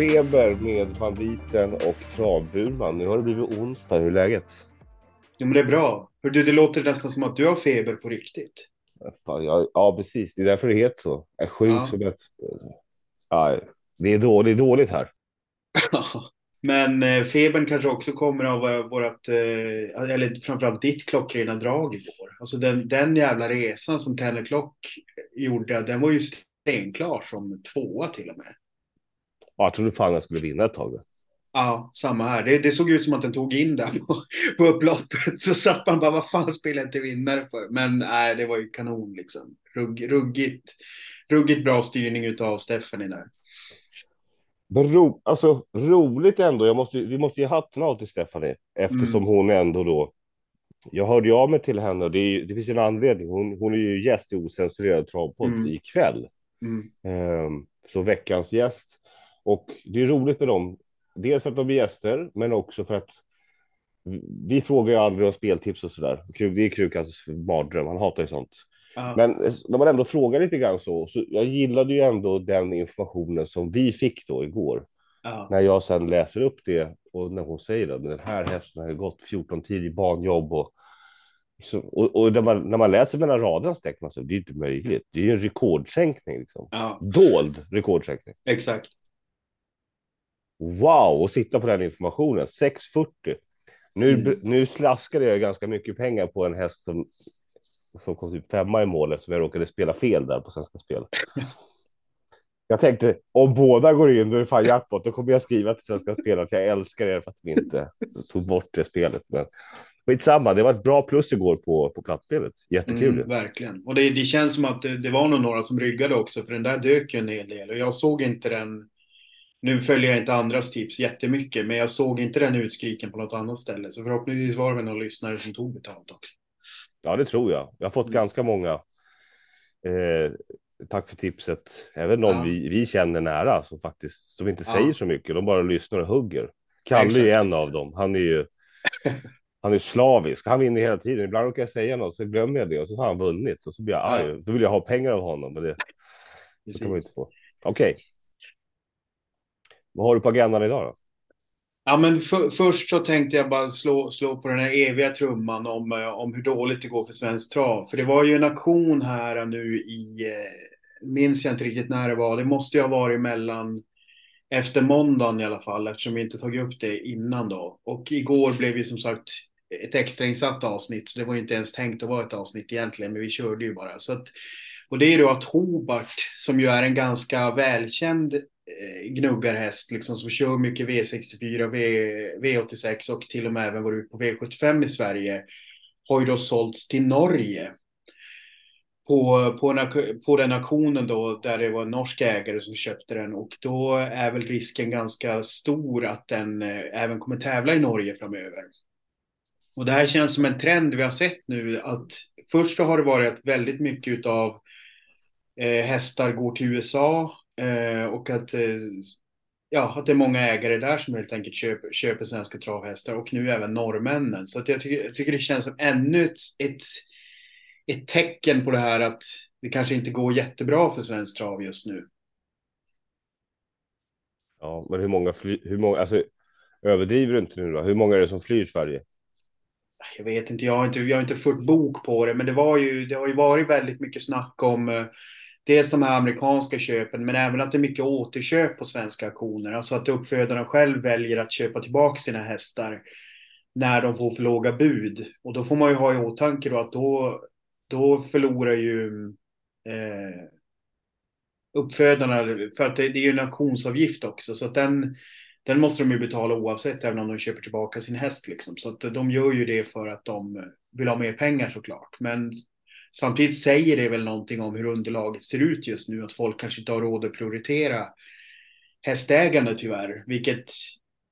Travfeber med banditen och travburman. Nu har det blivit onsdag. Hur är läget? Jo, men det är bra. Hör du, det låter nästan som att du har feber på riktigt. Fan, ja, ja, precis. Det är därför det heter så. Jag är sjuk Ja. som ett... Ja, det är dåligt, dåligt här. Men eh, febern kanske också kommer av eh, vårat, eh, eller framförallt ditt klockrena drag igår. Alltså den, den jävla resan som Tenner Klock gjorde, den var ju stenklar som tvåa till och med. Ja, jag trodde fan jag skulle vinna ett tag. Ja, samma här. Det, det såg ut som att den tog in där på, på upploppet. Så satt man bara, vad fan spelar jag till vinnare för? Men nej, det var ju kanon liksom. Rugg, ruggigt, ruggigt bra styrning utav Stephanie där. Men ro, alltså, roligt ändå. Jag måste, vi måste ge hatten av till Stephanie eftersom Mm. hon ändå då. Jag hörde ju av mig till henne och det, är, det finns ju en anledning. Hon, hon är ju gäst i osensurerad travpodd Mm. ikväll. Mm. Ehm, så veckans gäst. Och det är roligt med dem. Dels för att de är gäster, men också för att vi- frågar ju aldrig om speltips och sådär. Det är Krukans mardröm. Han hatar ju sånt. Ja. Men när man ändå frågar lite grann så, så jag gillade ju ändå den informationen som vi fick då igår. Ja. När jag sen läser upp det och när hon säger att den här hästen har gått 14 tid i banjobb och och, och när, man, när man läser mellan raderna så tänker man så det är inte möjligt. Det är ju en rekordsänkning liksom. ja, Dold rekordsänkning. exakt. Wow, och sitta på den informationen. 640. Nu, Mm. nu slaskade jag ganska mycket pengar på en häst som, som kom typ femma i målet, som jag råkade spela fel där på Svenska Spel. Jag tänkte, om båda går in, då är det fan jackpot. Då kommer jag skriva till Svenska Spel att jag älskar er för att vi inte tog bort det spelet. Men skitsamma, det var ett bra plus igår på, på platsspelet. Jättekul. Mm, verkligen. Och det, det känns som att det, det var nog några som ryggade också, för den där dök ju en hel del. Och jag såg inte den, nu följer jag inte andras tips jättemycket, men jag såg inte den utskriken på något annat ställe. Så förhoppningsvis var det väl någon lyssnare som tog betalt också. Ja, det tror jag. Jag har fått Mm. ganska många. Eh, tack för tipset. Även någon Ja. vi, vi känner nära som faktiskt som inte Ja. säger så mycket. De bara lyssnar och hugger. Kalle är Exakt. en av dem. Han är ju. Han är slavisk. Han vinner hela tiden. Ibland råkar jag säga något så glömmer jag det och så har han vunnit och så blir jag Ja. arg. Då vill jag ha pengar av honom, men det så kan man inte få. Okej. Vad har du på agendan idag då? Ja, men för, först så tänkte jag bara slå, slå på den här eviga trumman om, eh, om hur dåligt det går för svensk trav. För det var ju en aktion här nu i, eh, minns jag inte riktigt när det var, det måste ju ha varit mellan efter måndagen i alla fall, eftersom vi inte tagit upp det innan då. Och igår blev ju som sagt ett extrainsatt avsnitt, så det var ju inte ens tänkt att vara ett avsnitt egentligen, men vi körde ju bara. Så att, och det är då att Hobart, som ju är en ganska välkänd Eh, gnuggarhäst, liksom, som kör mycket V64, v, V86 och till och med även går ut på V75 i Sverige, har ju då sålts till Norge. På, på, en, på den auktionen då, där det var en norsk ägare som köpte den och då är väl risken ganska stor att den eh, även kommer tävla i Norge framöver. Och det här känns som en trend vi har sett nu att först så har det varit väldigt mycket utav eh, hästar går till USA eh, och att, eh, ja, att det är många ägare där som helt enkelt köper, köper svenska travhästar och nu även norrmännen. Så att jag, tycker, jag tycker det känns som ännu ett, ett, ett tecken på det här att det kanske inte går jättebra för svensk trav just nu. Ja, men hur många, fly, hur många, alltså överdriver du inte nu då? Hur många är det som flyr Sverige? Jag vet inte, jag har inte, jag har inte fört bok på det, men det, var ju, det har ju varit väldigt mycket snack om eh, dels de här amerikanska köpen, men även att det är mycket återköp på svenska auktioner. Alltså att uppfödarna själv väljer att köpa tillbaka sina hästar när de får för låga bud. Och då får man ju ha i åtanke då att då, då förlorar ju eh, uppfödarna, för att det, det är ju en auktionsavgift också, så att den, den måste de ju betala oavsett, även om de köper tillbaka sin häst. Liksom. Så att de gör ju det för att de vill ha mer pengar såklart. Men samtidigt säger det väl någonting om hur underlaget ser ut just nu, att folk kanske inte har råd att prioritera hästägande tyvärr, vilket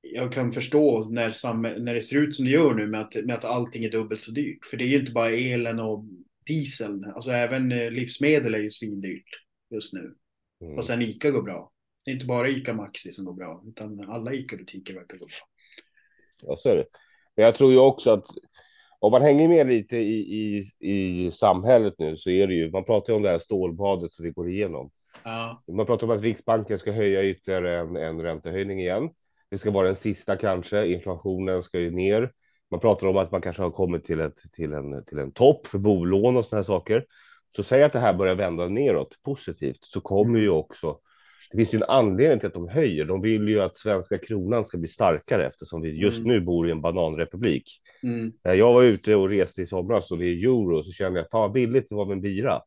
jag kan förstå när, sam- när det ser ut som det gör nu med att, med att allting är dubbelt så dyrt. För det är ju inte bara elen och dieseln, alltså även eh, livsmedel är ju svindyrt just nu. Mm. Och sen ICA går bra. Det är inte bara ICA Maxi som går bra, utan alla ICA-butiker verkar gå bra. Ja, så är det. Men jag tror ju också att om man hänger med lite i, i, i samhället nu så är det ju, man pratar ju om det här stålbadet som vi går igenom. Ja. Man pratar om att Riksbanken ska höja ytterligare en, en räntehöjning igen. Det ska vara den sista kanske. Inflationen ska ju ner. Man pratar om att man kanske har kommit till, ett, till, en, till en topp för bolån och sådana här saker. Så säg att det här börjar vända neråt positivt så kommer ju också. Det finns ju en anledning till att de höjer. De vill ju att svenska kronan ska bli starkare eftersom vi just Mm. nu bor i en bananrepublik. Mm. När jag var ute och reste i somras och det är euro så kände jag fan vad billigt det var med en bira.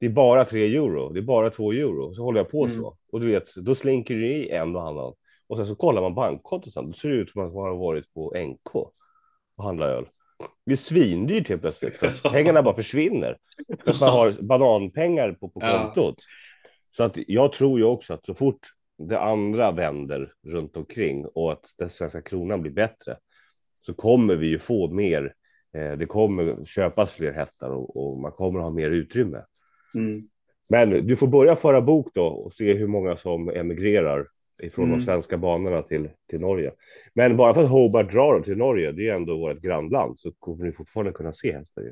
Det är bara tre euro, det är bara två euro. Så håller jag på Mm. så. Och du vet, då slinker det i en och annan. Och sen så kollar man bankkontot sen. Då ser det ut som att man har varit på NK och handlat öl. Det är svindyrt helt plötsligt. För pengarna bara försvinner. För att man har bananpengar på, på Ja. Så att jag tror ju också att så fort det andra vänder runt omkring och att den svenska kronan blir bättre så kommer vi ju få mer. Eh, det kommer köpas fler hästar och, och man kommer ha mer utrymme. Mm. Men du får börja föra bok då och se hur många som emigrerar ifrån Mm. de svenska banorna till, till Norge. Men bara för att Hobart drar till Norge, det är ändå vårt grannland, så kommer ni fortfarande kunna se hästar.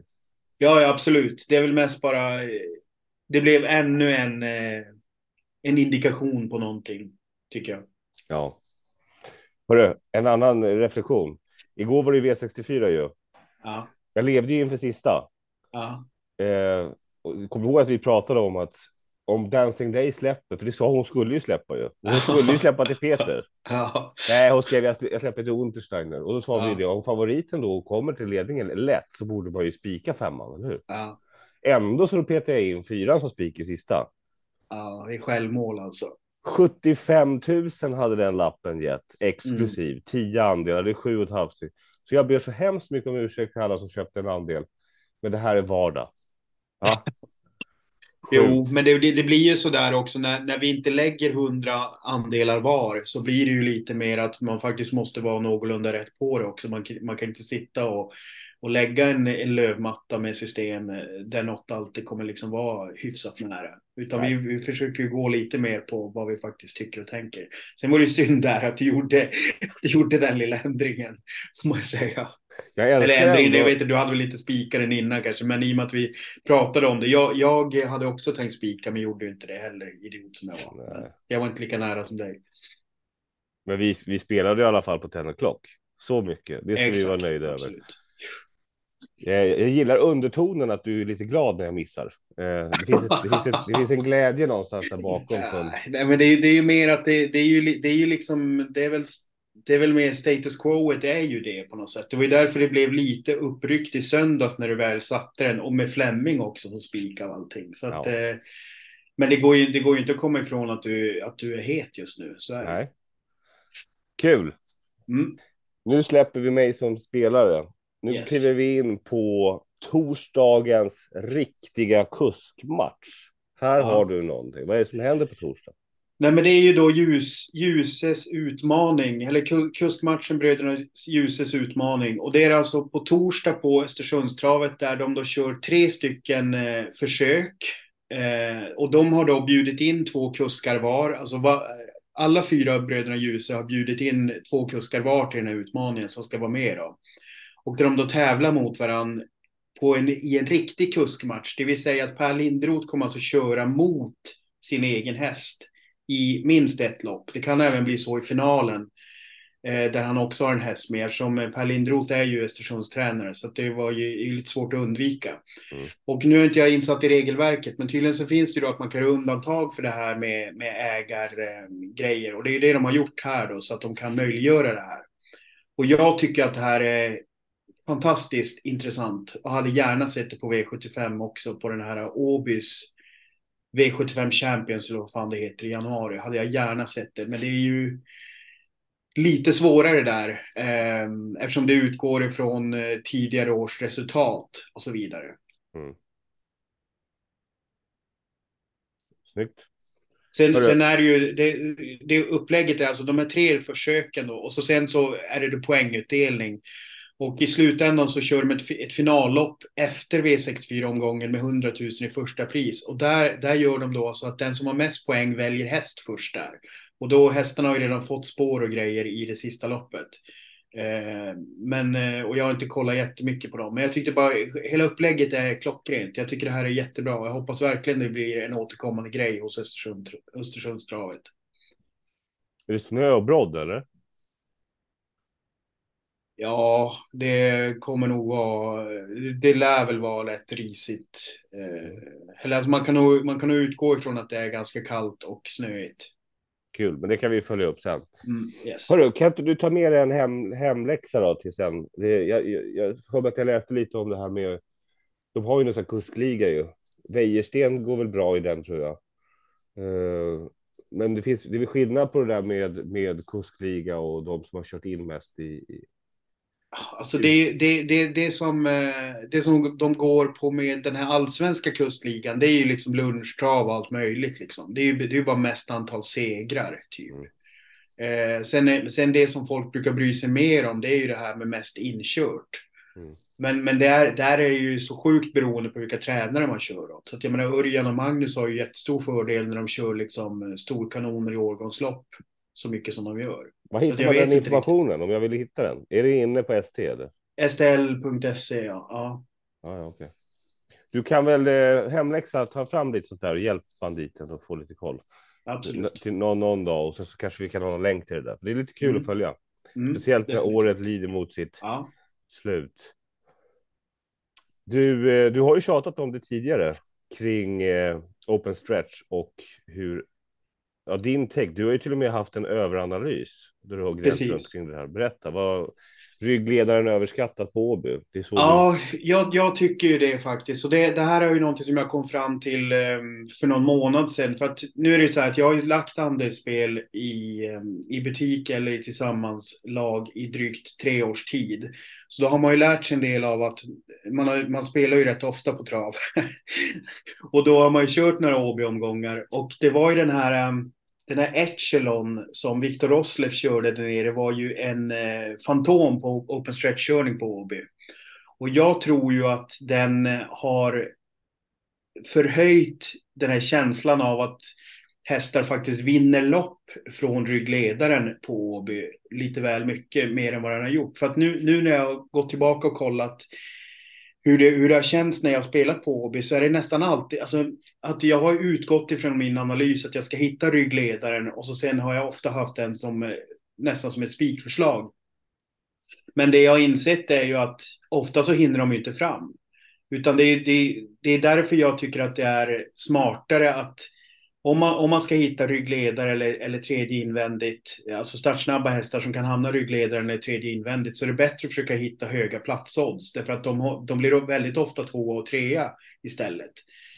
Ja, ja, absolut. Det är väl mest bara... Det blev ännu en, eh, en indikation på någonting, tycker jag. Ja. Hörru, en annan reflektion. Igår var det ju V64 ju. Ja, Jag levde ju inför sista. ja, Eh, Kommer ihåg att vi pratade om att om Dancing Day släpper, för det sa hon skulle ju släppa ju. Hon skulle ju släppa till Peter. ja, Nej, hon skrev jag släpper till Untersteiner. Och då sa Ja. vi det, om favoriten då kommer till ledningen lätt så borde man ju spika femman, eller hur? ja. Ändå så petade jag in fyran som spik i sista. ja det är självmål alltså. 75 000 hade den lappen gett, exklusiv. 10 andelar, det är sju och ett halvt styck. Så jag ber så hemskt mycket om ursäkt till alla som köpte en andel. Men det här är vardag. Ja. Jo, men det, det, det blir ju sådär också när, när vi inte lägger hundra andelar var så blir det ju lite mer att man faktiskt måste vara någorlunda rätt på det också. Man, man kan inte sitta och, och lägga en, en lövmatta med system eh, där något alltid kommer liksom vara hyfsat nära. Utan vi, vi försöker gå lite mer på vad vi faktiskt tycker och tänker. Sen var det ju synd där att du gjorde, att du gjorde den lilla ändringen, får man säga. Jag Eller ändringen, jag vet inte, du hade väl lite spikaren innan kanske, men i och med att vi pratade om det. Jag, jag hade också tänkt spika, men gjorde inte det heller, idiot som jag var. Nej. Jag var inte lika nära som dig. Men vi, vi spelade i alla fall på 10 o'clock. Så mycket. Det ska vi vara nöjda över. absolut. Jag, jag gillar undertonen att du är lite glad när jag missar. Eh, det, finns ett, det, finns ett, det finns en glädje någonstans där bakom. Som, Nej, men det, är- det är ju mer att det, det är ju, det är ju liksom, det är väl, det är väl mer status quo, det är ju det på något sätt. Det var ju därför det blev lite uppryckt i söndags när du väl satte den och med Flemming också som spik av allting. Så att, Ja. eh, men det går, ju, det går ju inte att komma ifrån att du, att du är het just nu. Så är nej. Kul. Mm. Nu släpper vi mig som spelare. Nu Yes. kliver vi in på torsdagens riktiga kuskmatch. Här Ja. har du någonting. Vad är det som händer på torsdag? Nej, men det är ju då ljus, Ljuses utmaning, eller ku- kuskmatchen Bröderna Ljuses utmaning. Och det är alltså på torsdag på Östersundstravet där de då kör tre stycken eh, försök. Eh, och de har då bjudit in två kuskar var. Alltså va, alla fyra Bröderna Ljuse har bjudit in två kuskar var till den här utmaningen som ska vara med då. Och där de då tävlar mot varandra på en, i en riktig kuskmatch. Det vill säga att Per Lindroth kommer alltså köra mot sin egen häst i minst ett lopp. Det kan även bli så i finalen. Eh, där han också har en häst med. Som eh, Per Lindroth är ju Östersunds tränare. Så det var ju lite svårt att undvika. Mm. Och nu är inte jag insatt i regelverket. Men tydligen så finns det ju då att man kan göra undantag för det här med, med ägargrejer. och det är ju det de har gjort här då. Så att de kan möjliggöra det här. Och jag tycker att det här är fantastiskt intressant. Och hade gärna sett det på V75 också. På den här Åbys V75 Champions eller vad fan det heter i januari. Hade jag gärna sett det. Men det är ju lite svårare där. Eh, eftersom det utgår ifrån eh, tidigare års resultat och så vidare. Snyggt. Sen, Hörru. sen är det ju, det, det upplägget är alltså de här tre försöken då. Och så sen så är det, det poängutdelning. Och i slutändan så kör de ett, ett finallopp efter V64-omgången med 100 000 i första pris. Och där, där gör de då så att den som har mest poäng väljer häst först där. Och då hästarna har ju redan fått spår och grejer i det sista loppet. Eh, men, eh, och jag har inte kollat jättemycket på dem. Men jag tyckte bara hela upplägget är klockrent. Jag tycker det här är jättebra. Jag hoppas verkligen det blir en återkommande grej hos Östersund, Östersundstravet. Är det snö och brodd eller? Ja, det kommer nog vara, det lär väl vara lätt risigt. Eh, eller alltså man kan, nog, man kan nog utgå ifrån att det är ganska kallt och snöigt. Kul, men det kan vi följa upp sen. Mm, yes. Hörru, kan inte du ta med dig en hem, hemläxa då till sen? Det, jag, hörde att jag läste lite om det här med, de har ju någon sån kuskliga ju. Wäjersten går väl bra i den tror jag. Uh, men det finns, det är skillnad på det där med, med kuskliga och de som har kört in mest i, i Alltså det, det, det, det, som, eh, det som de går på med den här allsvenska kustligan, det är ju liksom lunchtrav och allt möjligt. Liksom. Det är ju det är bara mest antal segrar, typ. Mm. Eh, sen, sen det som folk brukar bry sig mer om, det är ju det här med mest inkört. Mm. Men, men där, där är det ju så sjukt beroende på vilka tränare man kör åt. Så att jag menar, Örjan och Magnus har ju jättestor fördel när de kör liksom storkanoner i årgångslopp så mycket som de gör. Var hittar man den informationen om jag vill hitta den? Är det inne på ST eller? STL.se ja. ja. Ah, ja okay. Du kan väl eh, hemläxa, ta fram lite sånt där och hjälp banditen att få lite koll. Absolut. Till någon, någon dag och så, så kanske vi kan ha en länk till det där. För det är lite kul mm. att följa. Mm. Speciellt när året lider mot sitt ja. slut. Du, eh, du har ju tjatat om det tidigare kring eh, open stretch och hur Ja, din take. Du har ju till och med haft en överanalys. Där du har grävt runt kring det här. Berätta, vad ryggledaren överskattat på Åby? Ja, jag, jag, tycker ju det faktiskt. Och det, det här är ju någonting som jag kom fram till um, för någon månad sedan. För att nu är det ju så här att jag har ju lagt andelsspel i, um, i butik eller i tillsammanslag i drygt tre års tid. Så då har man ju lärt sig en del av att man, har, man spelar ju rätt ofta på trav. och då har man ju kört några Åby-omgångar. Och det var ju den här um, den här Echelon som Viktor Roslev körde där nere var ju en eh, fantom på open stretch-körning på Åby. Och jag tror ju att den eh, har förhöjt den här känslan av att hästar faktiskt vinner lopp från ryggledaren på Åby lite väl mycket mer än vad den har gjort. För att nu, nu när jag har gått tillbaka och kollat hur det, hur det har känts när jag har spelat på Åby så är det nästan alltid, alltså att jag har utgått ifrån min analys att jag ska hitta ryggledaren och så sen har jag ofta haft den som eh, nästan som ett spikförslag. Men det jag har insett är ju att ofta så hinner de inte fram. Utan det är, det, det är därför jag tycker att det är smartare att om man, om man ska hitta ryggledare eller, eller tredje invändigt, alltså startsnabba hästar som kan hamna ryggledaren eller tredje invändigt, så är det bättre att försöka hitta höga platsodds. Därför att de, de blir väldigt ofta två och trea istället.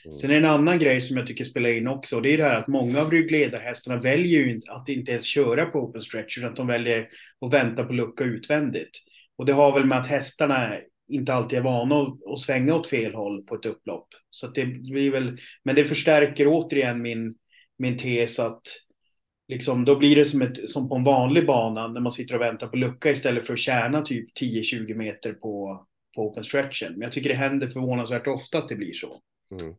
Mm. Sen är det en annan grej som jag tycker spelar in också. Det är det här att många av ryggledarhästarna väljer ju att inte ens köra på open stretch, utan att de väljer att vänta på lucka utvändigt. Och det har väl med att hästarna inte alltid är vana att, att svänga åt fel håll på ett upplopp. Så det blir väl, men det förstärker återigen min, min tes att liksom, då blir det som, ett, som på en vanlig bana när man sitter och väntar på lucka istället för att tjäna typ 10-20 meter på, på open stretchen. Men jag tycker det händer förvånansvärt ofta att det blir så. Mm.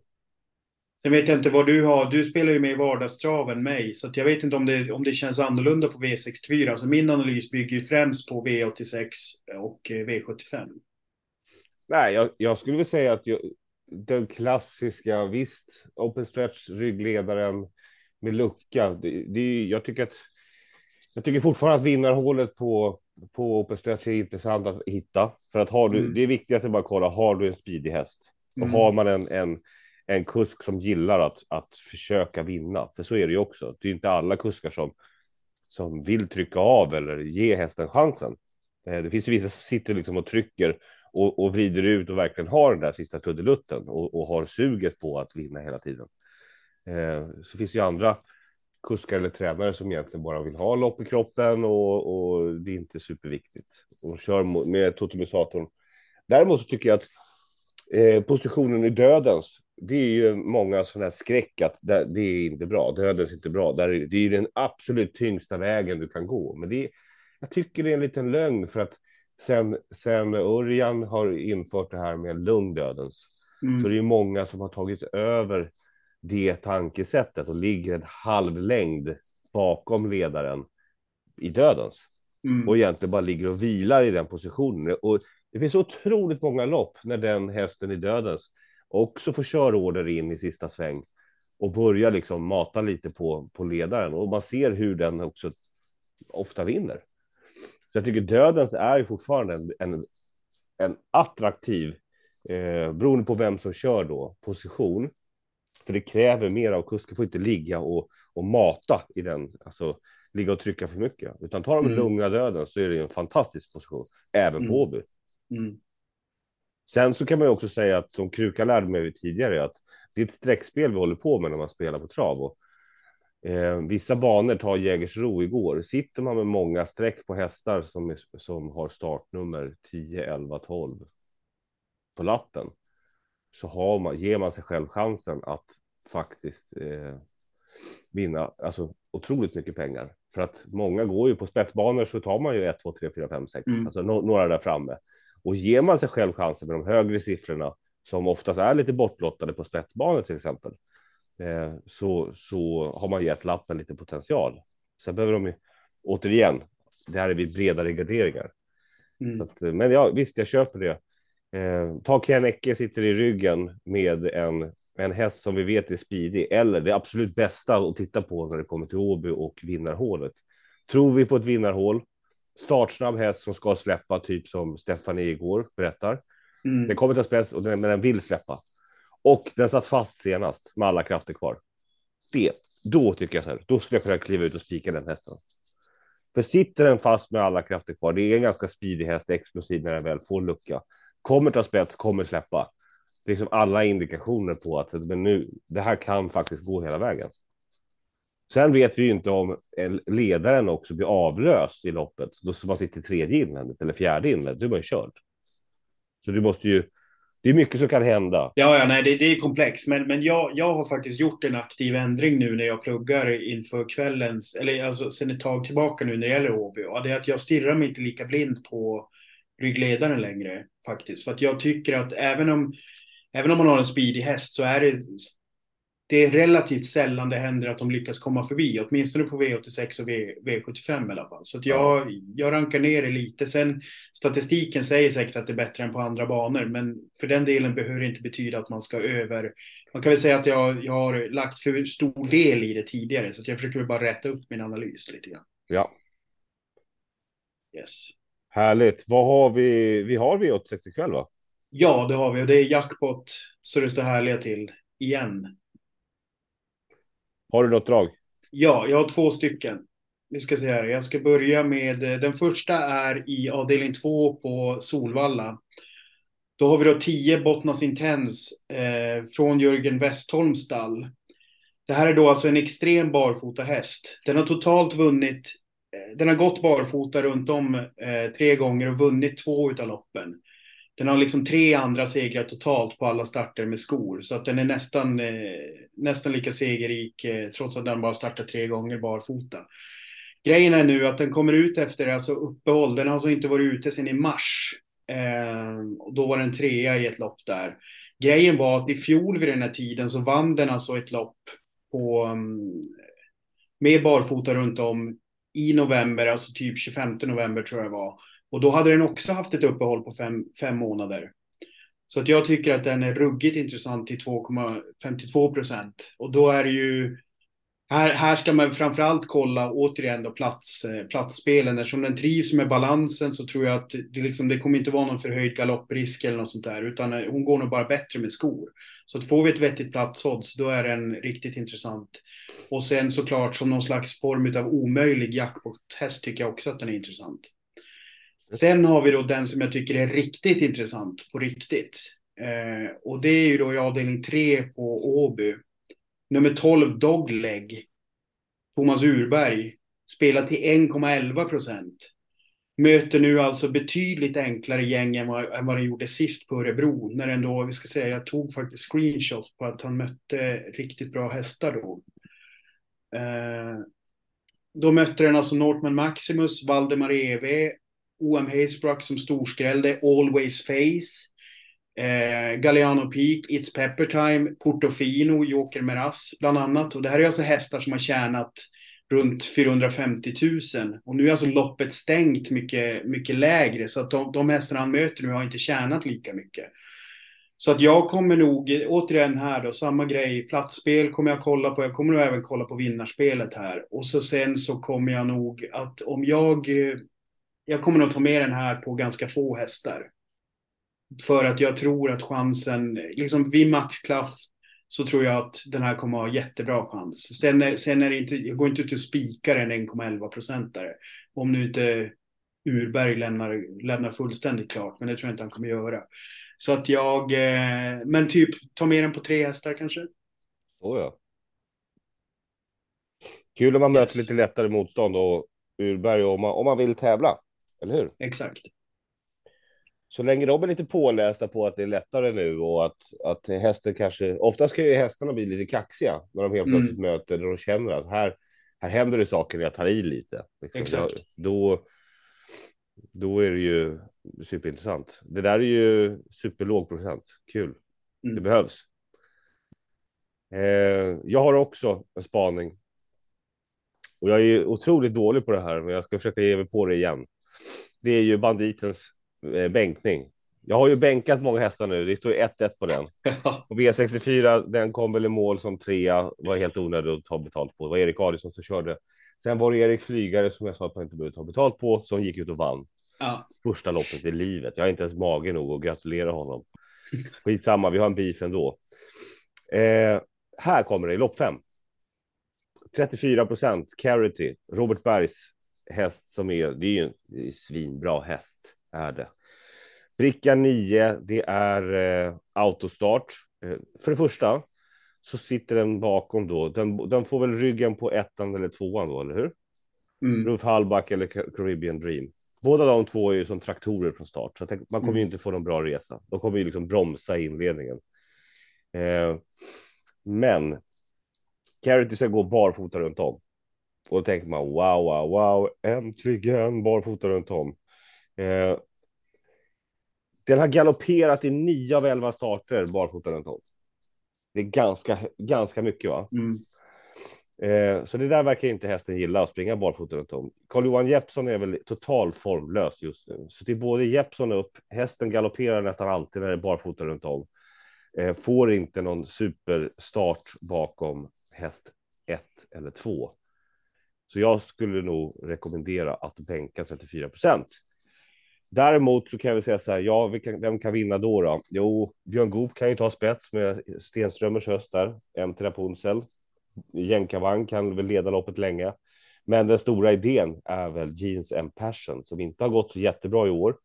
Sen vet jag inte vad du har. Du spelar ju med i vardagstrav än mig, så jag vet inte om det, om det känns annorlunda på V64. Alltså min analys bygger ju främst på V86 och eh, V75. Nej, jag, jag skulle vilja säga att jag, den klassiska, visst, open stretch, ryggledaren med lucka. Det, det, jag, tycker att, jag tycker fortfarande att vinnarhålet på, på open stretch är intressant att hitta. För att har du, mm. det viktigaste är bara att kolla, har du en speedig häst? Och mm. har man en, en, en kusk som gillar att, att försöka vinna, för så är det ju också. Det är inte alla kuskar som, som vill trycka av eller ge hästen chansen. Eh, det finns ju vissa som sitter liksom och trycker och, och vrider ut och verkligen har den där sista trudelutten och, och har suget på att vinna hela tiden. Eh, så finns det ju andra kuskar eller tränare som egentligen bara vill ha lopp i kroppen och, och det är inte superviktigt. Och kör med totalisatorn. Däremot så tycker jag att eh, positionen i dödens, det är ju många sådana här skräck att det, det, är inte bra. Dödens är inte bra. Där, det är den absolut tyngsta vägen du kan gå. Men det, jag tycker det är en liten lögn för att sen, sen Örjan har infört det här med lungdödens, mm. så det är många som har tagit över det tankesättet och ligger en halv längd bakom ledaren i dödens. mm. och egentligen bara ligger och vilar i den positionen. Och det finns otroligt många lopp när den hästen i dödens också får körorder in i sista sväng och börjar liksom mata lite på, på ledaren och man ser hur den också ofta vinner. Så jag tycker dödens är fortfarande en, en, en attraktiv, eh, beroende på vem som kör då, position. För det kräver mer av kusken, får inte ligga och, och mata i den, alltså ligga och trycka för mycket. Utan tar de mm. lugna döden så är det en fantastisk position, även mm. på Åby. Mm. Sen så kan man ju också säga att som Kruka lärde mig tidigare att det är ett streckspel vi håller på med när man spelar på trav. Och, eh, vissa banor tar Jägersro igår. Sitter man med många streck på hästar som, som har startnummer 10, 11, 12 på lappen så har man, ger man sig själv chansen att faktiskt eh, vinna alltså, otroligt mycket pengar. För att många går ju på spetsbanor så tar man ju 1, 2, 3, 4, 5, 6, mm. alltså no några där framme. Och ger man sig själv chansen med de högre siffrorna som oftast är lite bortlottade på spetsbanor till exempel, så, så har man gett lappen lite potential. Sen behöver de ju, återigen, det här är vid bredare garderingar. Mm. Att, eh, men ja, visst, jag köper det. Eh, ta Ecke sitter i ryggen med en, en häst som vi vet är speedig, eller det absolut bästa att titta på när det kommer till Åby och vinnarhålet. Tror vi på ett vinnarhål, startsnabb häst som ska släppa, typ som Stefanie igår berättar. Mm. Den kommer ta spets, och den, men den vill släppa. Och den satt fast senast med alla krafter kvar. Det, då tycker jag så här, då skulle jag kunna kliva ut och spika den hästen. För sitter den fast med alla krafter kvar, det är en ganska speedig häst, explosiv när den väl får lucka. Kommer ta spets, kommer släppa. Det är liksom alla indikationer på att men nu, det här kan faktiskt gå hela vägen. Sen vet vi ju inte om ledaren också blir avlöst i loppet. Då ska man sitta i tredje invändigt eller fjärde invändigt. Då är man ju körd. Så du måste ju. Det är mycket som kan hända. Ja, ja nej, det, det är komplext. Men, men jag, jag har faktiskt gjort en aktiv ändring nu när jag pluggar inför kvällens, eller alltså sen ett tag tillbaka nu när det gäller Åby. Och det är att jag stirrar mig inte lika blind på ryggledaren längre faktiskt. För att jag tycker att även om, även om man har en speedig häst så är det det är relativt sällan det händer att de lyckas komma förbi, åtminstone på V86 och v, V75 i alla fall. Så jag, jag rankar ner det lite. Sen statistiken säger säkert att det är bättre än på andra banor, men för den delen behöver det inte betyda att man ska över. Man kan väl säga att jag, jag har lagt för stor del i det tidigare, så jag försöker bara rätta upp min analys lite grann. Ja. Yes. Härligt. Vad har vi? Vi har V86 ikväll va? Ja, det har vi och det är jackpot så det står härliga till igen. Har du något drag? Ja, jag har två stycken. Vi ska se här. Jag ska börja med eh, den första är i avdelning två på Solvalla. Då har vi då 10 Bottnas Intens eh, från Jörgen Westholms stall. Det här är då alltså en extrem barfota häst. Den har totalt vunnit, eh, den har gått barfota runt om eh, tre gånger och vunnit två utav loppen. Den har liksom tre andra segrar totalt på alla starter med skor. Så att den är nästan, eh, nästan lika segerrik eh, trots att den bara startar tre gånger barfota. Grejen är nu att den kommer ut efter alltså uppehåll. Den har alltså inte varit ute sedan i mars. Eh, och då var den trea i ett lopp där. Grejen var att i fjol vid den här tiden så vann den alltså ett lopp på, um, med barfota runt om i november, alltså typ 25 november tror jag det var. Och då hade den också haft ett uppehåll på fem, fem månader. Så att jag tycker att den är ruggigt intressant till 2,52 procent. Och då är det ju, här, här ska man framförallt kolla återigen då plats, eh, platsspelen. Eftersom den trivs med balansen så tror jag att det, liksom, det kommer inte vara någon förhöjd galopprisk eller något sånt där. Utan eh, hon går nog bara bättre med skor. Så att får vi ett vettigt platsodds då är den riktigt intressant. Och sen såklart som någon slags form av omöjlig jackpot-häst tycker jag också att den är intressant. Sen har vi då den som jag tycker är riktigt intressant på riktigt. Eh, och det är ju då i avdelning 3 på Åby. Nummer 12 Dogleg. Thomas Urberg. Spelar till 1,11 procent. Möter nu alltså betydligt enklare gäng än vad, än vad den gjorde sist på Örebro. När den då, vi ska säga, jag tog faktiskt screenshots på att han mötte riktigt bra hästar då. Eh, då mötte den alltså Northman Maximus, Valdemar Eve, OM Hazebrook som storskrällde, Always Face, eh, Galliano Peak, It's Pepper Time, Portofino, Joker Meras bland annat. Och det här är alltså hästar som har tjänat runt 450 000. Och nu är alltså loppet stängt mycket, mycket lägre. Så att de, de hästarna han möter nu har inte tjänat lika mycket. Så att jag kommer nog, återigen här då, samma grej. Platsspel kommer jag kolla på. Jag kommer nog även kolla på vinnarspelet här. Och så sen så kommer jag nog att om jag... Eh, jag kommer nog ta med den här på ganska få hästar. För att jag tror att chansen, liksom vid maxklaff så tror jag att den här kommer att ha jättebra chans. Sen är, sen är det inte, jag går inte ut och spikar en 1,11 procentare. Om nu inte Urberg lämnar, lämnar fullständigt klart, men det tror jag inte han kommer göra. Så att jag, eh, men typ ta med den på tre hästar kanske. Oh ja. Kul om man yes. möter lite lättare motstånd och Urberg om man, om man vill tävla, eller hur? Exakt så länge de är lite pålästa på att det är lättare nu och att, att hästen kanske, oftast kan ju hästarna bli lite kaxiga när de helt plötsligt mm. möter, när de känner att här, här händer det saker när jag tar i lite. Liksom. Exakt. Då, då är det ju superintressant. Det där är ju superlåg procent. Kul. Mm. Det behövs. Eh, jag har också en spaning. Och jag är otroligt dålig på det här, men jag ska försöka ge mig på det igen. Det är ju banditens Eh, bänkning. Jag har ju bänkat många hästar nu. Det står 1-1 på den. Och V64, den kom väl i mål som trea. Var helt onödig att ta betalt på. Det var Erik Adielsson som körde. Sen var det Erik Flygare som jag sa att man inte behövde ta betalt på som gick ut och vann. Ja. Första loppet i livet. Jag har inte ens mage nog att gratulera honom. Skitsamma, vi har en beef ändå. Eh, här kommer det i lopp fem. 34 procent Carity, Robert Bergs häst som är, det är ju en svinbra häst är det. Bricka 9, det är eh, autostart. Eh, för det första så sitter den bakom då. Den, den får väl ryggen på ettan eller tvåan då, eller hur? Mm. Ruf Hallback eller Caribbean Dream. Båda de två är ju som traktorer från start, så man kommer mm. ju inte få någon bra resa. De kommer ju liksom bromsa i inledningen. Eh, men Carity ska gå barfota runt om. Och då tänker man wow, wow, wow, äntligen barfota runt om. Eh, den har galopperat i nio av elva starter barfota runt om. Det är ganska, ganska mycket, va? Mm. Eh, så det där verkar inte hästen gilla att springa barfota runt om. Carl-Johan Jeppsson är väl totalt formlös just nu, så det är både Jeppsson upp. Hästen galopperar nästan alltid när det är barfota runt om. Eh, får inte någon superstart bakom häst ett eller två. Så jag skulle nog rekommendera att bänka 34 procent. Däremot så kan jag väl säga så här, ja, vem kan vinna då? då? Jo, Björn Goop kan ju ta spets med Stenströmers höst där, MT Rapunzel. Jänkarvagn kan väl leda loppet länge. Men den stora idén är väl Jeans and Passion som inte har gått så jättebra i år.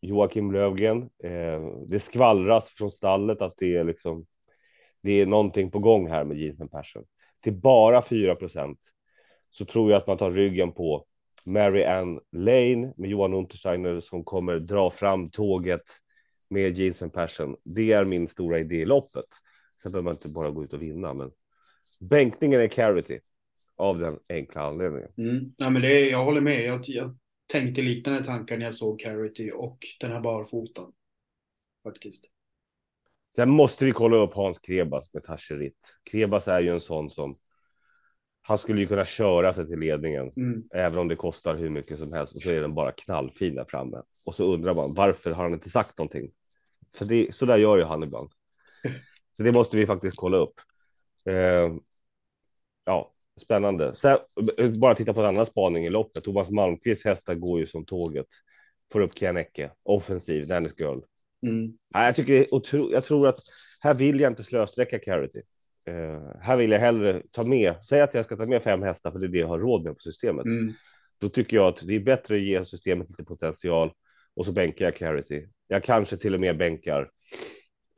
Joakim Lövgren. Eh, det skvallras från stallet att det är liksom. Det är någonting på gång här med Jeans and Passion till bara 4 procent så tror jag att man tar ryggen på Mary Ann Lane med Johan Untersteiner som kommer dra fram tåget med Jeans and Passion. Det är min stora idé i loppet. Sen behöver man inte bara gå ut och vinna, men bänkningen är carity av den enkla anledningen. Mm. Ja, men det är, jag håller med. Jag, jag tänkte liknande tankar när jag såg carity och den här barfotan. Faktiskt. Sen måste vi kolla upp Hans Krebas med Tacherit. Krebas är ju en sån som han skulle ju kunna köra sig till ledningen, mm. även om det kostar hur mycket som helst. Och så är den bara knallfin där framme. Och så undrar man varför har han inte sagt någonting? För det, så där gör ju han ibland. Så det måste vi faktiskt kolla upp. Eh, ja, spännande. Sen, bara titta på en annan spaning i loppet. Thomas Malmqvists hästar går ju som tåget. Får upp Kianecke, offensiv, Dennis Girl. Mm. Ja, jag tycker jag tror att här vill jag inte slösträcka Carity. Uh, här vill jag hellre ta med, säg att jag ska ta med fem hästar för det är det jag har råd med på systemet. Mm. Då tycker jag att det är bättre att ge systemet lite potential och så bänkar jag Carity. Jag kanske till och med bänkar,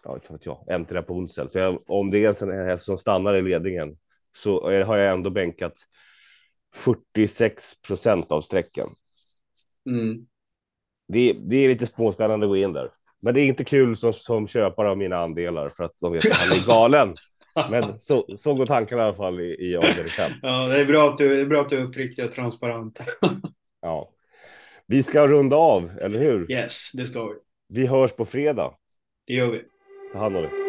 ja, inte vet jag, på onsdag. För jag, om det är en häst som stannar i ledningen så har jag ändå bänkat 46 procent av sträckan. Mm. Det, det är lite småspännande att gå in där. Men det är inte kul som, som köpare av mina andelar för att de vet att han är galen. Men så, så går tankarna i alla fall i, i avdelning Ja, det är bra att du, det är bra att du är uppriktig och transparent. ja. Vi ska runda av, eller hur? Yes, det ska vi. Vi hörs på fredag. Det gör vi. Ta hand om dig.